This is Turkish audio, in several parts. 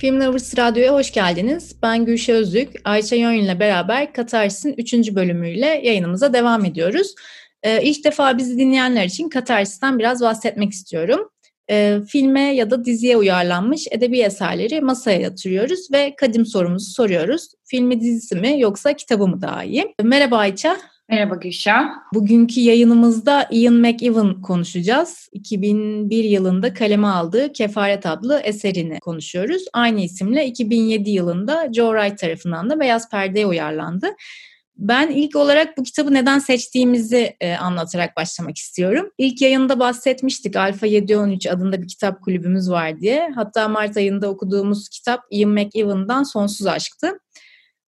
Film Lovers Radyo'ya hoş geldiniz. Ben Gülşah Özlük, Ayça Yön ile beraber Katarsis'in 3. bölümüyle yayınımıza devam ediyoruz. Ee, ilk defa bizi dinleyenler için Katarsis'ten biraz bahsetmek istiyorum. Ee, filme ya da diziye uyarlanmış edebi eserleri masaya yatırıyoruz ve kadim sorumuzu soruyoruz. Filmi dizisi mi yoksa kitabı mı daha iyi? Merhaba Ayça. Merhaba Gülşah. Bugünkü yayınımızda Ian McEwan konuşacağız. 2001 yılında kaleme aldığı Kefaret adlı eserini konuşuyoruz. Aynı isimle 2007 yılında Joe Wright tarafından da Beyaz Perde'ye uyarlandı. Ben ilk olarak bu kitabı neden seçtiğimizi e, anlatarak başlamak istiyorum. İlk yayında bahsetmiştik Alfa 713 adında bir kitap kulübümüz var diye. Hatta Mart ayında okuduğumuz kitap Ian McEwan'dan Sonsuz Aşk'tı.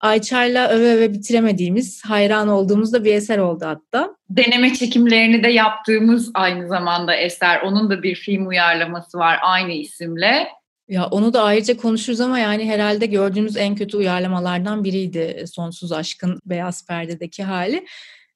Ayça'yla öve öve bitiremediğimiz, hayran olduğumuz da bir eser oldu hatta. Deneme çekimlerini de yaptığımız aynı zamanda eser. Onun da bir film uyarlaması var aynı isimle. Ya onu da ayrıca konuşuruz ama yani herhalde gördüğümüz en kötü uyarlamalardan biriydi Sonsuz Aşk'ın Beyaz Perde'deki hali.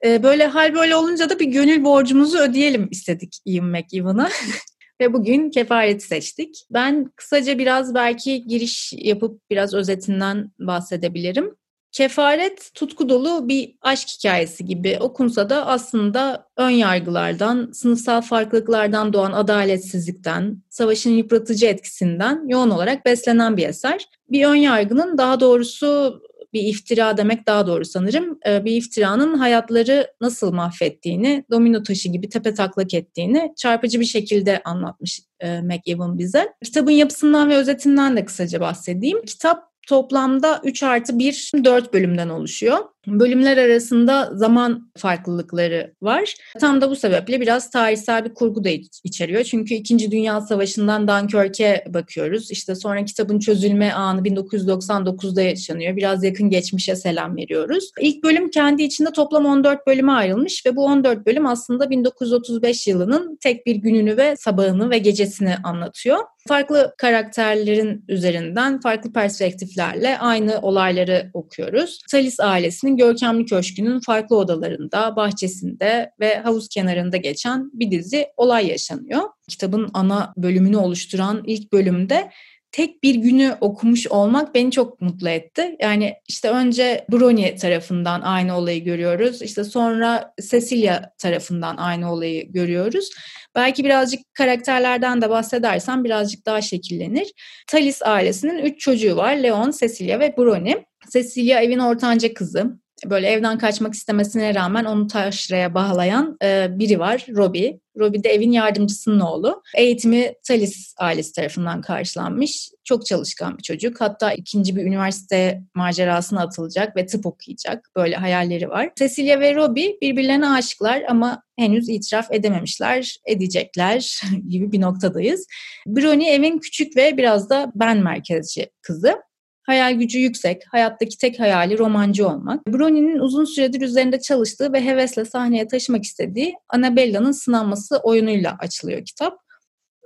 Ee, böyle hal böyle olunca da bir gönül borcumuzu ödeyelim istedik Ian McEwan'a. Ve bugün kefareti seçtik. Ben kısaca biraz belki giriş yapıp biraz özetinden bahsedebilirim. Kefaret tutku dolu bir aşk hikayesi gibi okunsa da aslında ön yargılardan, sınıfsal farklılıklardan doğan adaletsizlikten, savaşın yıpratıcı etkisinden yoğun olarak beslenen bir eser. Bir ön yargının daha doğrusu bir iftira demek daha doğru sanırım. Ee, bir iftiranın hayatları nasıl mahvettiğini, domino taşı gibi tepe taklak ettiğini çarpıcı bir şekilde anlatmış e, McEwan bize. Kitabın yapısından ve özetinden de kısaca bahsedeyim. Kitap toplamda 3 artı 1, 4 bölümden oluşuyor. Bölümler arasında zaman farklılıkları var. Tam da bu sebeple biraz tarihsel bir kurgu da içeriyor. Çünkü 2. Dünya Savaşı'ndan Dunkirk'e bakıyoruz. İşte sonra kitabın çözülme anı 1999'da yaşanıyor. Biraz yakın geçmişe selam veriyoruz. İlk bölüm kendi içinde toplam 14 bölüme ayrılmış ve bu 14 bölüm aslında 1935 yılının tek bir gününü ve sabahını ve gecesini anlatıyor. Farklı karakterlerin üzerinden farklı perspektiflerle aynı olayları okuyoruz. Talis ailesinin Paris'in görkemli köşkünün farklı odalarında, bahçesinde ve havuz kenarında geçen bir dizi olay yaşanıyor. Kitabın ana bölümünü oluşturan ilk bölümde tek bir günü okumuş olmak beni çok mutlu etti. Yani işte önce Brony tarafından aynı olayı görüyoruz. İşte sonra Cecilia tarafından aynı olayı görüyoruz. Belki birazcık karakterlerden de bahsedersem birazcık daha şekillenir. Talis ailesinin üç çocuğu var. Leon, Cecilia ve Brony. Cecilia evin ortanca kızı böyle evden kaçmak istemesine rağmen onu taşraya bağlayan e, biri var Robbie. Robbie de evin yardımcısının oğlu. Eğitimi Talis ailesi tarafından karşılanmış. Çok çalışkan bir çocuk. Hatta ikinci bir üniversite macerasına atılacak ve tıp okuyacak. Böyle hayalleri var. Cecilia ve Robbie birbirlerine aşıklar ama henüz itiraf edememişler, edecekler gibi bir noktadayız. Brony evin küçük ve biraz da ben merkezci kızı. Hayal gücü yüksek, hayattaki tek hayali romancı olmak. Brony'nin uzun süredir üzerinde çalıştığı ve hevesle sahneye taşımak istediği Annabella'nın sınanması oyunuyla açılıyor kitap.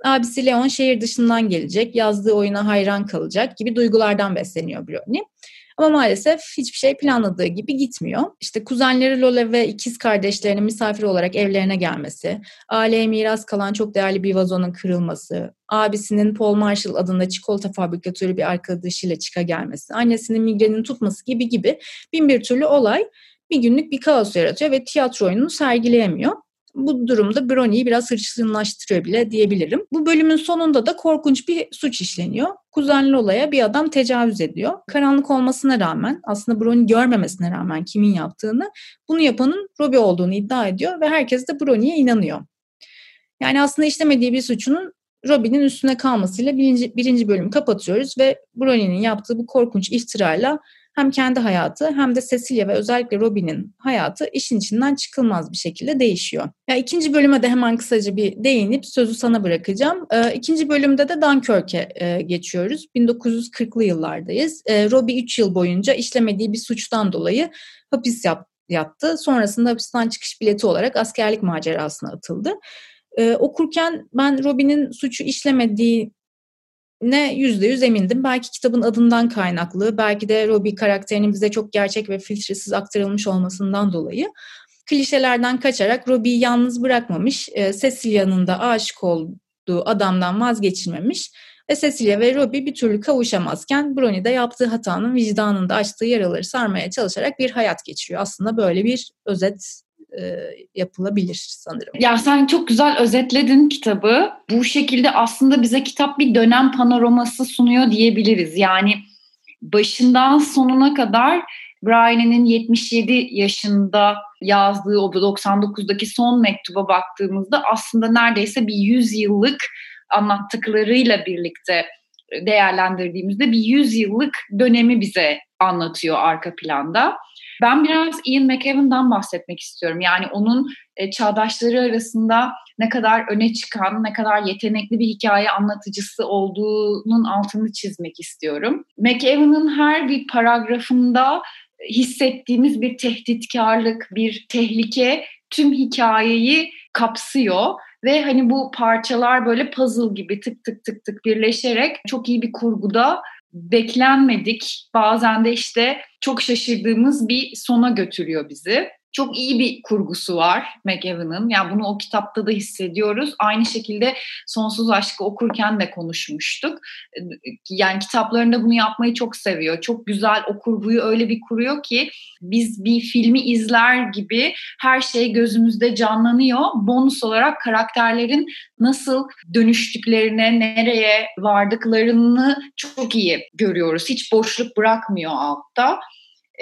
Abisi Leon şehir dışından gelecek, yazdığı oyuna hayran kalacak gibi duygulardan besleniyor Brony. Ama maalesef hiçbir şey planladığı gibi gitmiyor. İşte kuzenleri Lola ve ikiz kardeşlerinin misafir olarak evlerine gelmesi, aileye miras kalan çok değerli bir vazonun kırılması, abisinin Paul Marshall adında çikolata fabrikatörü bir arkadaşıyla çıka gelmesi, annesinin migrenin tutması gibi gibi bin bir türlü olay bir günlük bir kaos yaratıyor ve tiyatro oyununu sergileyemiyor. Bu durumda Brony'yi biraz hırçınlaştırıyor bile diyebilirim. Bu bölümün sonunda da korkunç bir suç işleniyor. Kuzenli olaya bir adam tecavüz ediyor. Karanlık olmasına rağmen aslında Brony görmemesine rağmen kimin yaptığını bunu yapanın Robbie olduğunu iddia ediyor ve herkes de Brony'ye inanıyor. Yani aslında işlemediği bir suçunun Robbie'nin üstüne kalmasıyla birinci, birinci bölümü kapatıyoruz ve Brony'nin yaptığı bu korkunç iftirayla hem kendi hayatı hem de Cecilia ve özellikle Robin'in hayatı işin içinden çıkılmaz bir şekilde değişiyor. Ya ikinci bölüme de hemen kısaca bir değinip sözü sana bırakacağım. E, ikinci bölümde de Dunkirk'e e, geçiyoruz. 1940'lı yıllardayız. E, Robbie 3 yıl boyunca işlemediği bir suçtan dolayı hapis yap, yattı. Sonrasında hapisten çıkış bileti olarak askerlik macerasına atıldı. Ee, okurken ben Robin'in suçu işlemediği ne yüzde yüz emindim. Belki kitabın adından kaynaklı, belki de Robbie karakterinin bize çok gerçek ve filtresiz aktarılmış olmasından dolayı klişelerden kaçarak Robbie'yi yalnız bırakmamış, e, Cecilia'nın da aşık olduğu adamdan vazgeçilmemiş Ve Cecilia ve Robbie bir türlü kavuşamazken Brony de yaptığı hatanın vicdanında açtığı yaraları sarmaya çalışarak bir hayat geçiriyor. Aslında böyle bir özet e, yapılabilir sanırım. Ya sen çok güzel özetledin kitabı. Bu şekilde aslında bize kitap bir dönem panoraması sunuyor diyebiliriz. Yani başından sonuna kadar Brian'in 77 yaşında yazdığı o 99'daki son mektuba baktığımızda aslında neredeyse bir 100 yıllık anlattıklarıyla birlikte değerlendirdiğimizde bir 100 yıllık dönemi bize anlatıyor arka planda. Ben biraz Ian McEwan'dan bahsetmek istiyorum. Yani onun e, çağdaşları arasında ne kadar öne çıkan, ne kadar yetenekli bir hikaye anlatıcısı olduğunun altını çizmek istiyorum. McEwan'ın her bir paragrafında hissettiğimiz bir tehditkarlık, bir tehlike tüm hikayeyi kapsıyor ve hani bu parçalar böyle puzzle gibi tık tık tık tık birleşerek çok iyi bir kurguda beklenmedik bazen de işte çok şaşırdığımız bir sona götürüyor bizi. Çok iyi bir kurgusu var McEwan'ın. Yani bunu o kitapta da hissediyoruz. Aynı şekilde Sonsuz Aşk'ı okurken de konuşmuştuk. Yani kitaplarında bunu yapmayı çok seviyor. Çok güzel o kurguyu öyle bir kuruyor ki biz bir filmi izler gibi her şey gözümüzde canlanıyor. Bonus olarak karakterlerin nasıl dönüştüklerine, nereye vardıklarını çok iyi görüyoruz. Hiç boşluk bırakmıyor altta.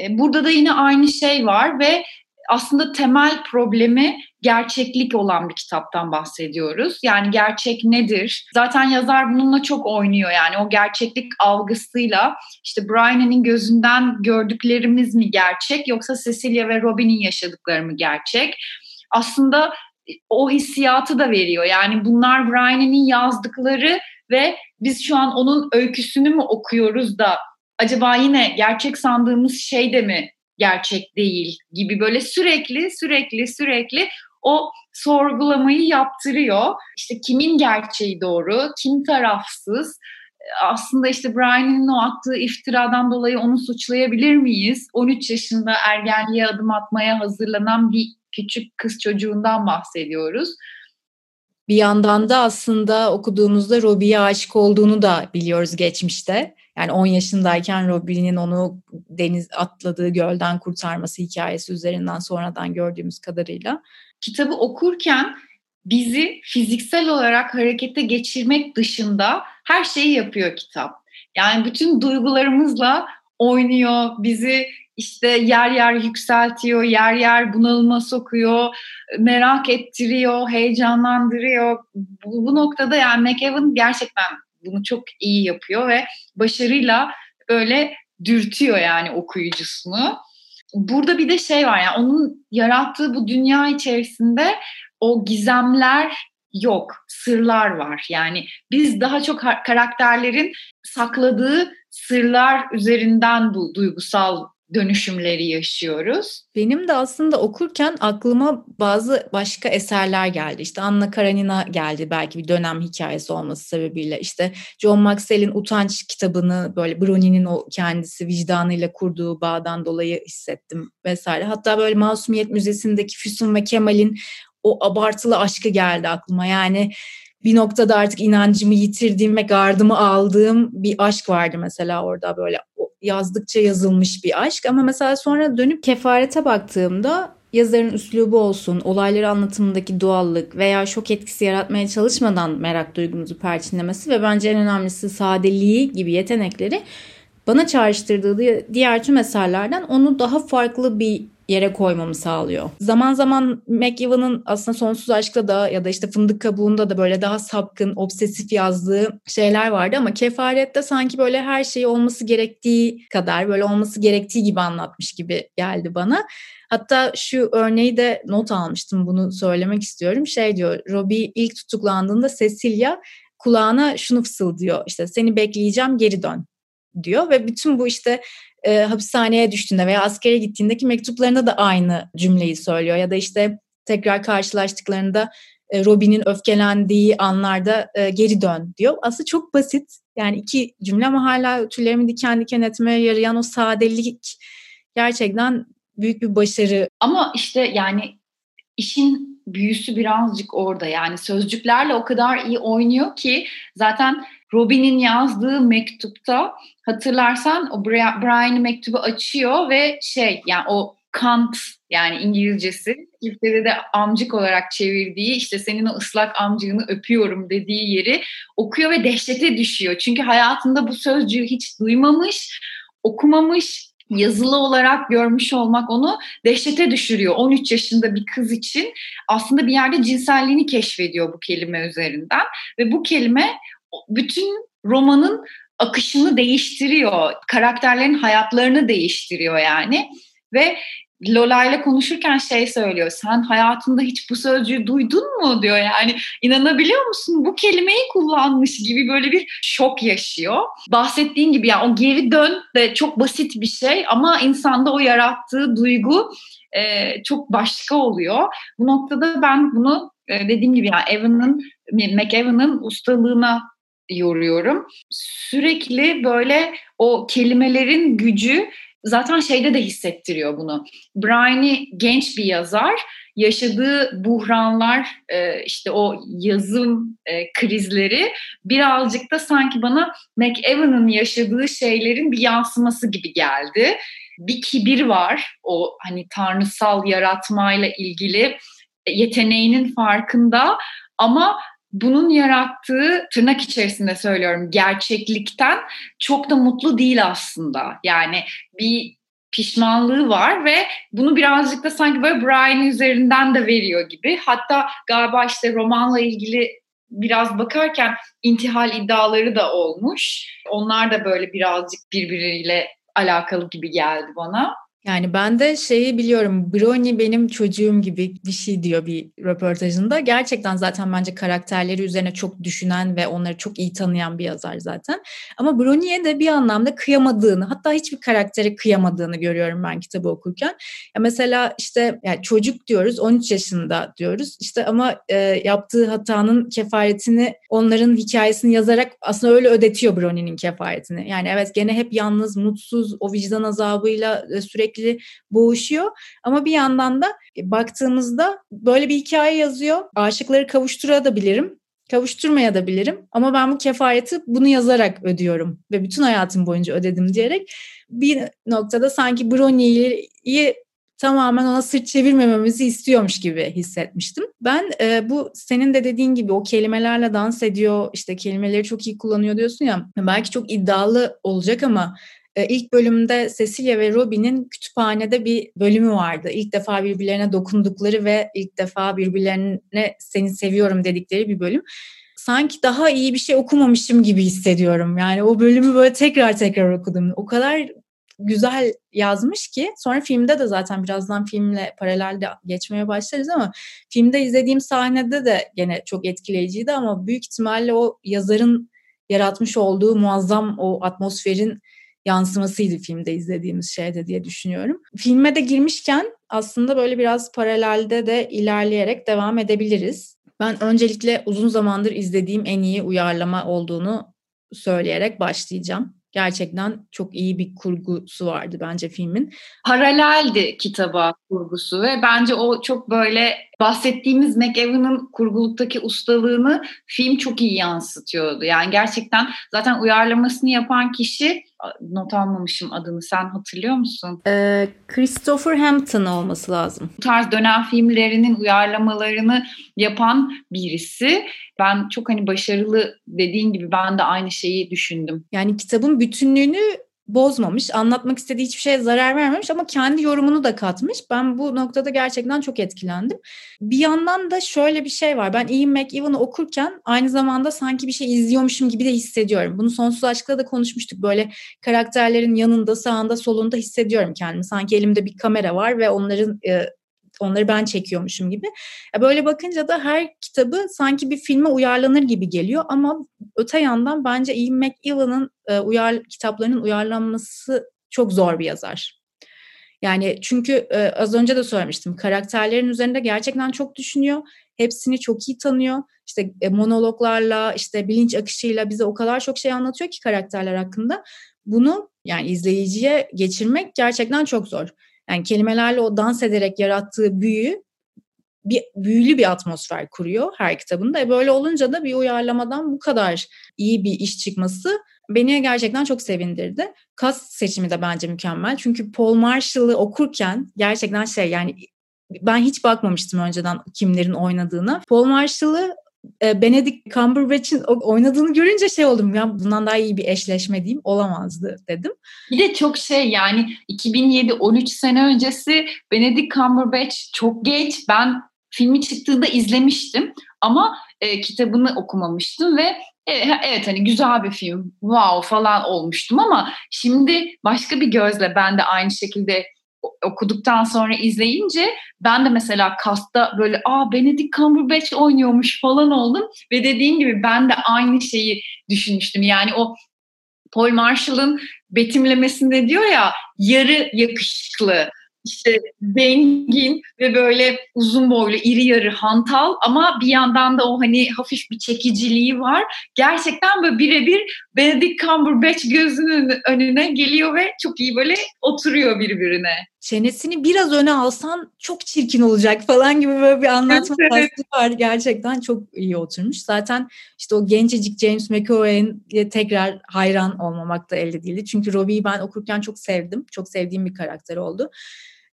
E, burada da yine aynı şey var ve aslında temel problemi gerçeklik olan bir kitaptan bahsediyoruz. Yani gerçek nedir? Zaten yazar bununla çok oynuyor yani o gerçeklik algısıyla işte Brian'ın gözünden gördüklerimiz mi gerçek yoksa Cecilia ve Robin'in yaşadıkları mı gerçek? Aslında o hissiyatı da veriyor. Yani bunlar Brian'ın yazdıkları ve biz şu an onun öyküsünü mü okuyoruz da acaba yine gerçek sandığımız şey de mi gerçek değil gibi böyle sürekli sürekli sürekli o sorgulamayı yaptırıyor. İşte kimin gerçeği doğru, kim tarafsız? Aslında işte Brian'in o attığı iftiradan dolayı onu suçlayabilir miyiz? 13 yaşında ergenliğe adım atmaya hazırlanan bir küçük kız çocuğundan bahsediyoruz. Bir yandan da aslında okuduğumuzda Robbie'ye aşık olduğunu da biliyoruz geçmişte. Yani 10 yaşındayken Robin'in onu deniz atladığı gölden kurtarması hikayesi üzerinden sonradan gördüğümüz kadarıyla. Kitabı okurken bizi fiziksel olarak harekete geçirmek dışında her şeyi yapıyor kitap. Yani bütün duygularımızla oynuyor, bizi işte yer yer yükseltiyor, yer yer bunalıma sokuyor, merak ettiriyor, heyecanlandırıyor. Bu, bu noktada yani McEwan gerçekten bunu çok iyi yapıyor ve başarıyla böyle dürtüyor yani okuyucusunu. Burada bir de şey var yani onun yarattığı bu dünya içerisinde o gizemler yok, sırlar var. Yani biz daha çok karakterlerin sakladığı sırlar üzerinden bu duygusal dönüşümleri yaşıyoruz. Benim de aslında okurken aklıma bazı başka eserler geldi. İşte Anna Karenina geldi belki bir dönem hikayesi olması sebebiyle. İşte John Maxwell'in Utanç kitabını böyle Brony'nin o kendisi vicdanıyla kurduğu bağdan dolayı hissettim vesaire. Hatta böyle Masumiyet Müzesi'ndeki Füsun ve Kemal'in o abartılı aşkı geldi aklıma. Yani bir noktada artık inancımı yitirdiğim ve gardımı aldığım bir aşk vardı mesela orada böyle yazdıkça yazılmış bir aşk. Ama mesela sonra dönüp kefarete baktığımda yazarın üslubu olsun, olayları anlatımındaki doğallık veya şok etkisi yaratmaya çalışmadan merak duygumuzu perçinlemesi ve bence en önemlisi sadeliği gibi yetenekleri bana çağrıştırdığı diğer tüm eserlerden onu daha farklı bir yere koymamı sağlıyor. Zaman zaman McEwan'ın aslında Sonsuz Aşk'ta da ya da işte Fındık Kabuğu'nda da böyle daha sapkın, obsesif yazdığı şeyler vardı ama Kefaret'te sanki böyle her şey olması gerektiği kadar böyle olması gerektiği gibi anlatmış gibi geldi bana. Hatta şu örneği de not almıştım bunu söylemek istiyorum. Şey diyor Robbie ilk tutuklandığında Cecilia kulağına şunu fısıldıyor işte seni bekleyeceğim geri dön diyor ve bütün bu işte e, hapishaneye düştüğünde veya askere gittiğindeki mektuplarında da aynı cümleyi söylüyor ya da işte tekrar karşılaştıklarında e, Robin'in öfkelendiği anlarda e, geri dön diyor. Aslında çok basit yani iki cümle ama hala tüylerimi diken diken etmeye yarayan o sadelik gerçekten büyük bir başarı. Ama işte yani işin büyüsü birazcık orada yani sözcüklerle o kadar iyi oynuyor ki zaten Robin'in yazdığı mektupta hatırlarsan o Brian'ın mektubu açıyor ve şey yani o Kant yani İngilizcesi Türkçe'de de amcık olarak çevirdiği işte senin o ıslak amcığını öpüyorum dediği yeri okuyor ve dehşete düşüyor. Çünkü hayatında bu sözcüğü hiç duymamış, okumamış, yazılı olarak görmüş olmak onu dehşete düşürüyor. 13 yaşında bir kız için aslında bir yerde cinselliğini keşfediyor bu kelime üzerinden ve bu kelime bütün romanın akışını değiştiriyor. Karakterlerin hayatlarını değiştiriyor yani. Ve Lola ile konuşurken şey söylüyor. Sen hayatında hiç bu sözcüğü duydun mu diyor. Yani inanabiliyor musun bu kelimeyi kullanmış gibi böyle bir şok yaşıyor. Bahsettiğin gibi yani o geri dön de çok basit bir şey ama insanda o yarattığı duygu e, çok başka oluyor. Bu noktada ben bunu e, dediğim gibi yani Evan'ın McEvan'ın ustalığına yoruyorum. Sürekli böyle o kelimelerin gücü zaten şeyde de hissettiriyor bunu. Brian'i genç bir yazar, yaşadığı buhranlar, e, işte o yazım e, krizleri birazcık da sanki bana McEvan'ın yaşadığı şeylerin bir yansıması gibi geldi. Bir kibir var o hani tanrısal yaratmayla ilgili yeteneğinin farkında ama bunun yarattığı tırnak içerisinde söylüyorum gerçeklikten çok da mutlu değil aslında. Yani bir pişmanlığı var ve bunu birazcık da sanki böyle Brian üzerinden de veriyor gibi. Hatta galiba işte romanla ilgili biraz bakarken intihal iddiaları da olmuş. Onlar da böyle birazcık birbiriyle alakalı gibi geldi bana. Yani ben de şeyi biliyorum. Brony benim çocuğum gibi bir şey diyor bir röportajında. Gerçekten zaten bence karakterleri üzerine çok düşünen ve onları çok iyi tanıyan bir yazar zaten. Ama Brony'e de bir anlamda kıyamadığını, hatta hiçbir karaktere kıyamadığını görüyorum ben kitabı okurken. Ya mesela işte yani çocuk diyoruz, 13 yaşında diyoruz. İşte ama e, yaptığı hatanın kefaretini onların hikayesini yazarak aslında öyle ödetiyor Brony'nin kefaretini. Yani evet gene hep yalnız, mutsuz, o vicdan azabıyla e, sürekli sürekli boğuşuyor. Ama bir yandan da e, baktığımızda böyle bir hikaye yazıyor. Aşıkları kavuşturabilirim kavuşturmaya da bilirim ama ben bu kefareti bunu yazarak ödüyorum ve bütün hayatım boyunca ödedim diyerek bir noktada sanki Brony'yi tamamen ona sırt çevirmememizi istiyormuş gibi hissetmiştim. Ben e, bu senin de dediğin gibi o kelimelerle dans ediyor, işte kelimeleri çok iyi kullanıyor diyorsun ya. Belki çok iddialı olacak ama ilk bölümde Cecilia ve Robin'in kütüphanede bir bölümü vardı. İlk defa birbirlerine dokundukları ve ilk defa birbirlerine seni seviyorum dedikleri bir bölüm. Sanki daha iyi bir şey okumamışım gibi hissediyorum. Yani o bölümü böyle tekrar tekrar okudum. O kadar güzel yazmış ki sonra filmde de zaten birazdan filmle paralelde geçmeye başlarız ama filmde izlediğim sahnede de gene çok etkileyiciydi ama büyük ihtimalle o yazarın yaratmış olduğu muazzam o atmosferin yansımasıydı filmde izlediğimiz şeyde diye düşünüyorum. Filme de girmişken aslında böyle biraz paralelde de ilerleyerek devam edebiliriz. Ben öncelikle uzun zamandır izlediğim en iyi uyarlama olduğunu söyleyerek başlayacağım. Gerçekten çok iyi bir kurgusu vardı bence filmin. Paraleldi kitaba kurgusu ve bence o çok böyle bahsettiğimiz McEwan'ın kurguluktaki ustalığını film çok iyi yansıtıyordu. Yani gerçekten zaten uyarlamasını yapan kişi not almamışım adını sen hatırlıyor musun? Ee, Christopher Hampton olması lazım. Bu tarz dönem filmlerinin uyarlamalarını yapan birisi. Ben çok hani başarılı dediğin gibi ben de aynı şeyi düşündüm. Yani kitabın bütünlüğünü bozmamış, anlatmak istediği hiçbir şeye zarar vermemiş ama kendi yorumunu da katmış. Ben bu noktada gerçekten çok etkilendim. Bir yandan da şöyle bir şey var. Ben Ian McEwan'ı okurken aynı zamanda sanki bir şey izliyormuşum gibi de hissediyorum. Bunu Sonsuz Aşk'ta da konuşmuştuk. Böyle karakterlerin yanında, sağında, solunda hissediyorum kendimi. Sanki elimde bir kamera var ve onların e, onları ben çekiyormuşum gibi. Böyle bakınca da her kitabı sanki bir filme uyarlanır gibi geliyor ama öte yandan bence Ian McEwan'ın e, uyar, kitaplarının uyarlanması çok zor bir yazar. Yani çünkü e, az önce de söylemiştim karakterlerin üzerinde gerçekten çok düşünüyor. Hepsini çok iyi tanıyor. İşte e, monologlarla, işte bilinç akışıyla bize o kadar çok şey anlatıyor ki karakterler hakkında. Bunu yani izleyiciye geçirmek gerçekten çok zor. Yani kelimelerle o dans ederek yarattığı büyü bir büyülü bir atmosfer kuruyor her kitabında. E böyle olunca da bir uyarlamadan bu kadar iyi bir iş çıkması beni gerçekten çok sevindirdi. Kas seçimi de bence mükemmel. Çünkü Paul Marshall'ı okurken gerçekten şey yani ben hiç bakmamıştım önceden kimlerin oynadığına. Paul Marshall'ı e, Benedict Cumberbatch'in oynadığını görünce şey oldum ya bundan daha iyi bir eşleşme diyeyim olamazdı dedim. Bir de çok şey yani 2007 13 sene öncesi Benedict Cumberbatch çok geç ben filmi çıktığında izlemiştim ama e, kitabını okumamıştım ve e, evet hani güzel bir film wow falan olmuştum ama şimdi başka bir gözle ben de aynı şekilde okuduktan sonra izleyince ben de mesela kasta böyle aa Benedict Cumberbatch oynuyormuş falan oldum ve dediğin gibi ben de aynı şeyi düşünmüştüm. Yani o Paul Marshall'ın betimlemesinde diyor ya yarı yakışıklı işte zengin ve böyle uzun boylu, iri yarı hantal ama bir yandan da o hani hafif bir çekiciliği var. Gerçekten böyle birebir Benedict Cumberbatch gözünün önüne geliyor ve çok iyi böyle oturuyor birbirine. Çenesini biraz öne alsan çok çirkin olacak falan gibi böyle bir anlatma evet. var. Gerçekten çok iyi oturmuş. Zaten işte o gencecik James McAvoy'in tekrar hayran olmamak da elde değildi. Çünkü Robbie'yi ben okurken çok sevdim. Çok sevdiğim bir karakter oldu.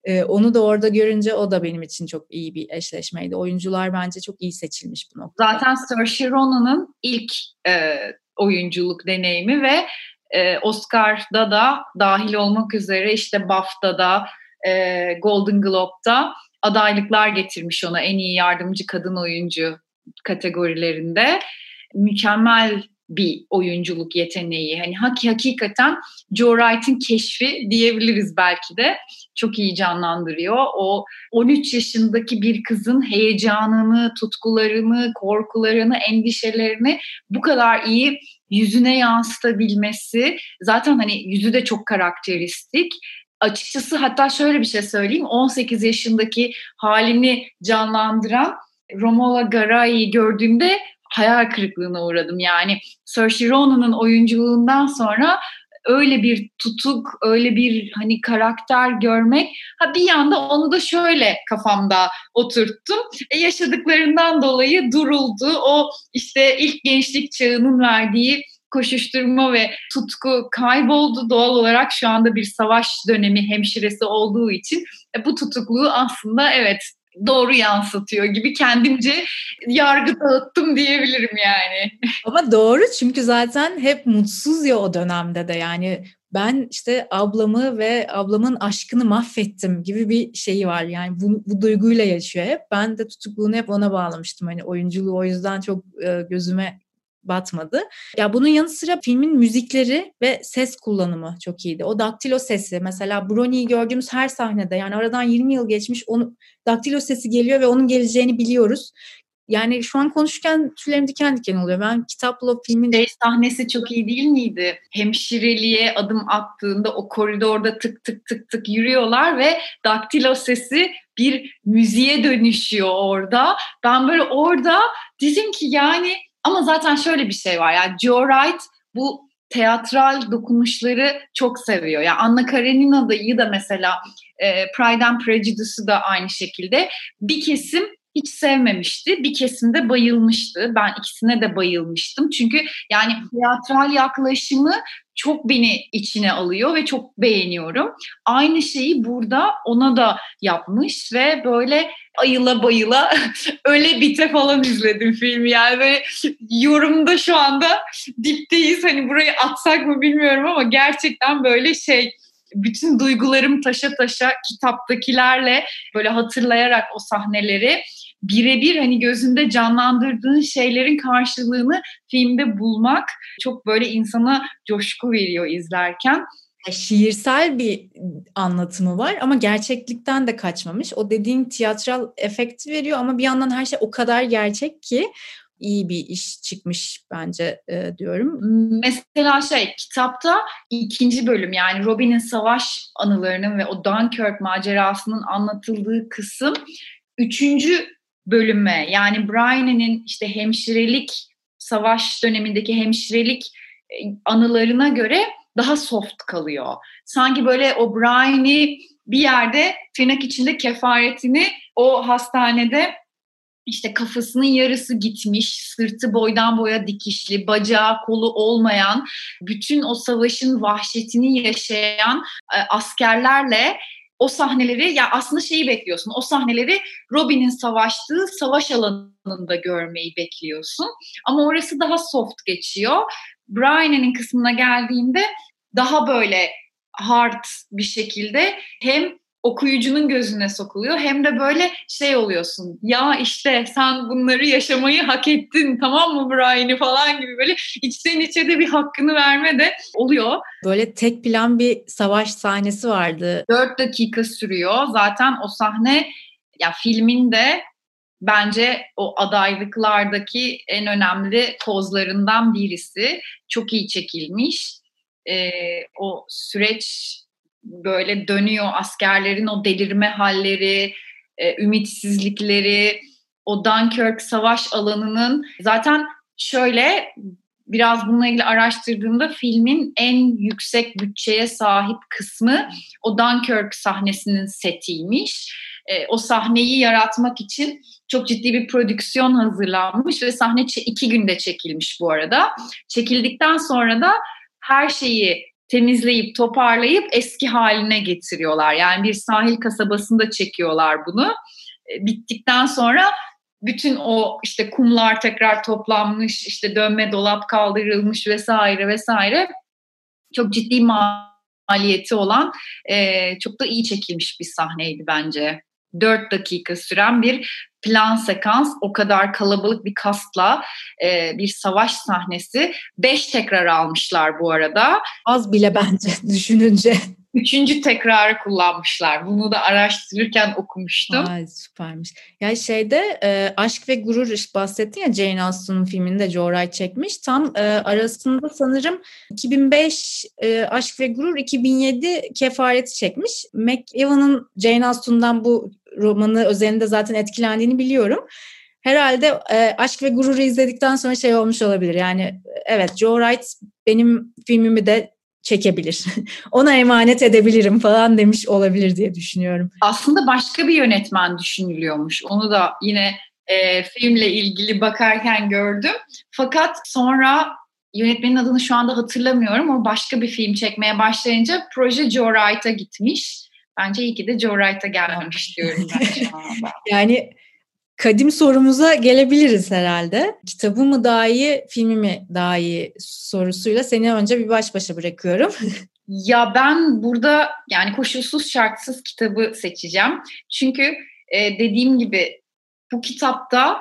E, onu da orada görünce o da benim için çok iyi bir eşleşmeydi. Oyuncular bence çok iyi seçilmiş bu noktada. Zaten Saoirse Ronan'ın ilk e, oyunculuk deneyimi ve e, Oscar'da da dahil olmak üzere işte BAFTA'da, e, Golden Globe'da adaylıklar getirmiş ona en iyi yardımcı kadın oyuncu kategorilerinde. Mükemmel bir oyunculuk yeteneği. Hani hak, hakikaten Joe Wright'in keşfi diyebiliriz belki de. Çok iyi canlandırıyor. O 13 yaşındaki bir kızın heyecanını, tutkularını, korkularını, endişelerini bu kadar iyi yüzüne yansıtabilmesi. Zaten hani yüzü de çok karakteristik açıkçası hatta şöyle bir şey söyleyeyim 18 yaşındaki halini canlandıran Romola Garai'yi gördüğümde hayal kırıklığına uğradım. Yani Saoirse Ronan'ın oyunculuğundan sonra öyle bir tutuk, öyle bir hani karakter görmek. Ha bir yanda onu da şöyle kafamda oturttum. E, yaşadıklarından dolayı duruldu. O işte ilk gençlik çağının verdiği koşuşturma ve tutku kayboldu. Doğal olarak şu anda bir savaş dönemi hemşiresi olduğu için e, bu tutukluğu aslında evet doğru yansıtıyor gibi kendimce yargı dağıttım diyebilirim yani. Ama doğru çünkü zaten hep mutsuz ya o dönemde de yani ben işte ablamı ve ablamın aşkını mahvettim gibi bir şeyi var. Yani bu, bu duyguyla yaşıyor hep. Ben de tutukluğunu hep ona bağlamıştım. Hani oyunculuğu o yüzden çok e, gözüme batmadı. Ya bunun yanı sıra filmin müzikleri ve ses kullanımı çok iyiydi. O daktilo sesi mesela Brony'yi gördüğümüz her sahnede yani aradan 20 yıl geçmiş onu daktilo sesi geliyor ve onun geleceğini biliyoruz. Yani şu an konuşurken tüylerim diken diken oluyor. Ben kitapla filmin... Şey sahnesi çok iyi değil miydi? Hemşireliğe adım attığında o koridorda tık tık tık tık yürüyorlar ve daktilo sesi bir müziğe dönüşüyor orada. Ben böyle orada dedim ki yani ama zaten şöyle bir şey var. Yani Joe Wright bu teatral dokunuşları çok seviyor. Yani Anna Karenina'yı da mesela e, Pride and Prejudice'ı da aynı şekilde bir kesim hiç sevmemişti. Bir kesimde bayılmıştı. Ben ikisine de bayılmıştım. Çünkü yani teatral yaklaşımı çok beni içine alıyor ve çok beğeniyorum. Aynı şeyi burada ona da yapmış ve böyle ayıla bayıla öyle bite falan izledim filmi. Yani böyle yorumda şu anda dipteyiz. Hani burayı atsak mı bilmiyorum ama gerçekten böyle şey bütün duygularım taşa taşa kitaptakilerle böyle hatırlayarak o sahneleri birebir hani gözünde canlandırdığın şeylerin karşılığını filmde bulmak çok böyle insana coşku veriyor izlerken şiirsel bir anlatımı var ama gerçeklikten de kaçmamış. O dediğin tiyatral efekti veriyor ama bir yandan her şey o kadar gerçek ki iyi bir iş çıkmış bence e, diyorum. Mesela şey kitapta ikinci bölüm yani Robin'in savaş anılarının ve o Dunkirk macerasının anlatıldığı kısım üçüncü bölüme yani Brian'in işte hemşirelik savaş dönemindeki hemşirelik e, anılarına göre daha soft kalıyor. Sanki böyle o Brian'i bir yerde tırnak içinde kefaretini o hastanede işte kafasının yarısı gitmiş, sırtı boydan boya dikişli, bacağı kolu olmayan, bütün o savaşın vahşetini yaşayan e, askerlerle o sahneleri ya aslında şeyi bekliyorsun. O sahneleri Robin'in savaştığı savaş alanında görmeyi bekliyorsun. Ama orası daha soft geçiyor. Brian'ın kısmına geldiğinde daha böyle hard bir şekilde hem okuyucunun gözüne sokuluyor hem de böyle şey oluyorsun ya işte sen bunları yaşamayı hak ettin tamam mı Brian'i falan gibi böyle içten içe de bir hakkını verme de oluyor. Böyle tek plan bir savaş sahnesi vardı. Dört dakika sürüyor zaten o sahne ya filmin de bence o adaylıklardaki en önemli kozlarından birisi. Çok iyi çekilmiş. Ee, o süreç böyle dönüyor askerlerin o delirme halleri, e, ümitsizlikleri, o Dunkirk savaş alanının zaten şöyle biraz bununla ilgili araştırdığımda filmin en yüksek bütçeye sahip kısmı o Dunkirk sahnesinin setiymiş. E, o sahneyi yaratmak için çok ciddi bir prodüksiyon hazırlanmış ve sahne iki günde çekilmiş bu arada. Çekildikten sonra da her şeyi temizleyip toparlayıp eski haline getiriyorlar. Yani bir sahil kasabasında çekiyorlar bunu. E, bittikten sonra bütün o işte kumlar tekrar toplanmış, işte dönme dolap kaldırılmış vesaire vesaire çok ciddi maliyeti olan e, çok da iyi çekilmiş bir sahneydi bence. 4 dakika süren bir plan sekans o kadar kalabalık bir kastla e, bir savaş sahnesi. Beş tekrar almışlar bu arada. Az bile bence düşününce. Üçüncü tekrarı kullanmışlar. Bunu da araştırırken okumuştum. Ay süpermiş. Ya şeyde e, Aşk ve Gurur işte bahsettin ya Jane Austen'ın filminde Joe Wright çekmiş. Tam e, arasında sanırım 2005 e, Aşk ve Gurur 2007 Kefareti çekmiş. McEwan'ın Jane Austen'dan bu romanı özelinde zaten etkilendiğini biliyorum. Herhalde e, Aşk ve Gurur'u izledikten sonra şey olmuş olabilir. Yani evet Joe Wright benim filmimi de çekebilir. Ona emanet edebilirim falan demiş olabilir diye düşünüyorum. Aslında başka bir yönetmen düşünülüyormuş. Onu da yine e, filmle ilgili bakarken gördüm. Fakat sonra yönetmenin adını şu anda hatırlamıyorum. O başka bir film çekmeye başlayınca proje Joe Wright'a gitmiş. Bence iyi ki de Joe Wright'a gelmemiş diyorum ben şu anda. yani kadim sorumuza gelebiliriz herhalde. Kitabı mı daha iyi, filmi mi daha iyi sorusuyla seni önce bir baş başa bırakıyorum. ya ben burada yani koşulsuz şartsız kitabı seçeceğim. Çünkü e, dediğim gibi bu kitapta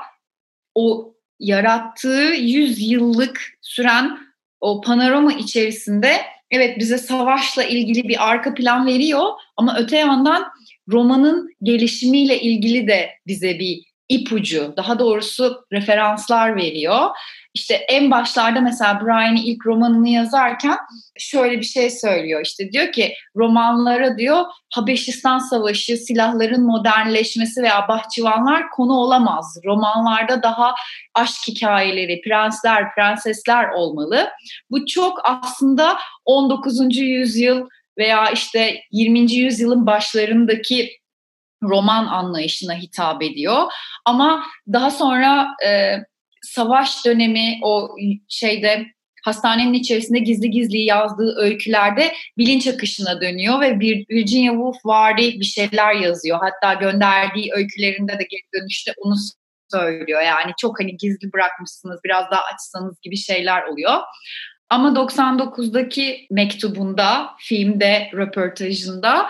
o yarattığı 100 yıllık süren o panorama içerisinde evet bize savaşla ilgili bir arka plan veriyor ama öte yandan romanın gelişimiyle ilgili de bize bir ipucu, daha doğrusu referanslar veriyor. İşte en başlarda mesela Brian'in ilk romanını yazarken şöyle bir şey söylüyor. İşte diyor ki romanlara diyor Habeşistan Savaşı, silahların modernleşmesi veya bahçıvanlar konu olamaz. Romanlarda daha aşk hikayeleri, prensler, prensesler olmalı. Bu çok aslında 19. yüzyıl veya işte 20. yüzyılın başlarındaki roman anlayışına hitap ediyor. Ama daha sonra e, savaş dönemi o şeyde hastanenin içerisinde gizli gizli yazdığı öykülerde bilinç akışına dönüyor ve Virginia Woolf vari bir şeyler yazıyor. Hatta gönderdiği öykülerinde de geri dönüşte onu söylüyor. Yani çok hani gizli bırakmışsınız biraz daha açsanız gibi şeyler oluyor. Ama 99'daki mektubunda, filmde, röportajında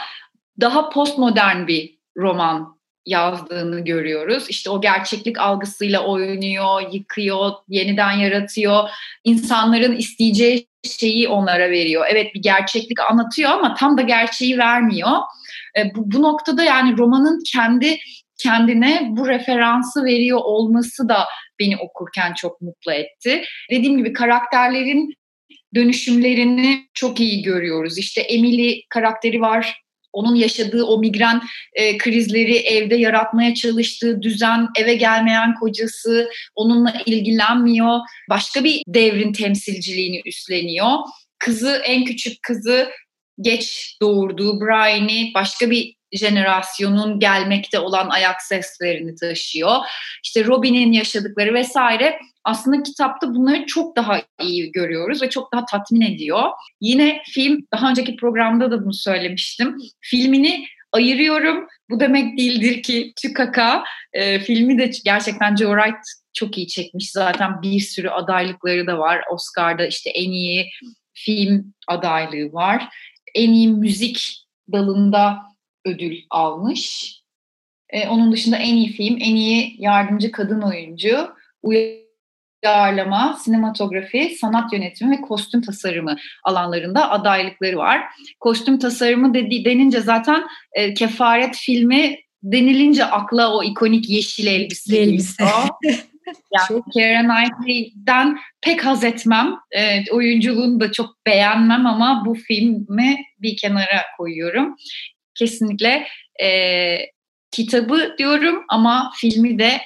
daha postmodern bir roman yazdığını görüyoruz. İşte o gerçeklik algısıyla oynuyor, yıkıyor, yeniden yaratıyor. İnsanların isteyeceği şeyi onlara veriyor. Evet bir gerçeklik anlatıyor ama tam da gerçeği vermiyor. E, bu, bu noktada yani romanın kendi kendine bu referansı veriyor olması da beni okurken çok mutlu etti. Dediğim gibi karakterlerin dönüşümlerini çok iyi görüyoruz. İşte Emily karakteri var onun yaşadığı o migren e, krizleri evde yaratmaya çalıştığı düzen, eve gelmeyen kocası, onunla ilgilenmiyor. Başka bir devrin temsilciliğini üstleniyor. Kızı, en küçük kızı geç doğurduğu Brian'i başka bir jenerasyonun gelmekte olan ayak seslerini taşıyor. İşte Robin'in yaşadıkları vesaire aslında kitapta bunları çok daha iyi görüyoruz ve çok daha tatmin ediyor. Yine film, daha önceki programda da bunu söylemiştim. Filmini ayırıyorum. Bu demek değildir ki Tükaka e, filmi de gerçekten Joe Wright çok iyi çekmiş. Zaten bir sürü adaylıkları da var. Oscar'da işte en iyi film adaylığı var. En iyi müzik dalında ödül almış. E, onun dışında en iyi film, en iyi yardımcı kadın oyuncu, uyarlama, sinematografi, sanat yönetimi ve kostüm tasarımı alanlarında adaylıkları var. Kostüm tasarımı dedi, denince zaten e, Kefaret filmi denilince akla o ikonik yeşil elbise, elbise. Yani çok... Keira Knightley'den pek haz etmem. E, oyunculuğunu da çok beğenmem ama bu filmi bir kenara koyuyorum. Kesinlikle e, kitabı diyorum ama filmi de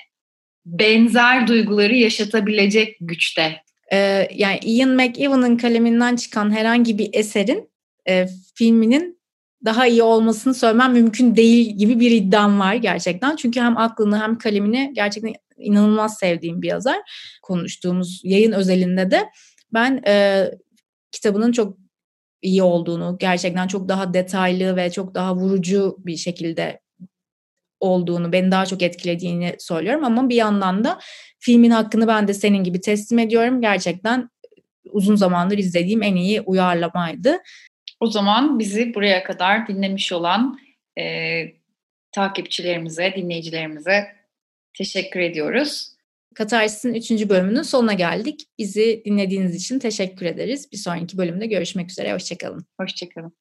benzer duyguları yaşatabilecek güçte. Ee, yani Ian McEwan'ın kaleminden çıkan herhangi bir eserin e, filminin daha iyi olmasını söylemem mümkün değil gibi bir iddiam var gerçekten. Çünkü hem aklını hem kalemini gerçekten inanılmaz sevdiğim bir yazar. Konuştuğumuz yayın özelinde de ben e, kitabının çok iyi olduğunu, gerçekten çok daha detaylı ve çok daha vurucu bir şekilde olduğunu, beni daha çok etkilediğini söylüyorum ama bir yandan da filmin hakkını ben de senin gibi teslim ediyorum. Gerçekten uzun zamandır izlediğim en iyi uyarlamaydı. O zaman bizi buraya kadar dinlemiş olan e, takipçilerimize, dinleyicilerimize teşekkür ediyoruz. Katarsis'in 3. bölümünün sonuna geldik. Bizi dinlediğiniz için teşekkür ederiz. Bir sonraki bölümde görüşmek üzere. Hoşçakalın. Hoşçakalın.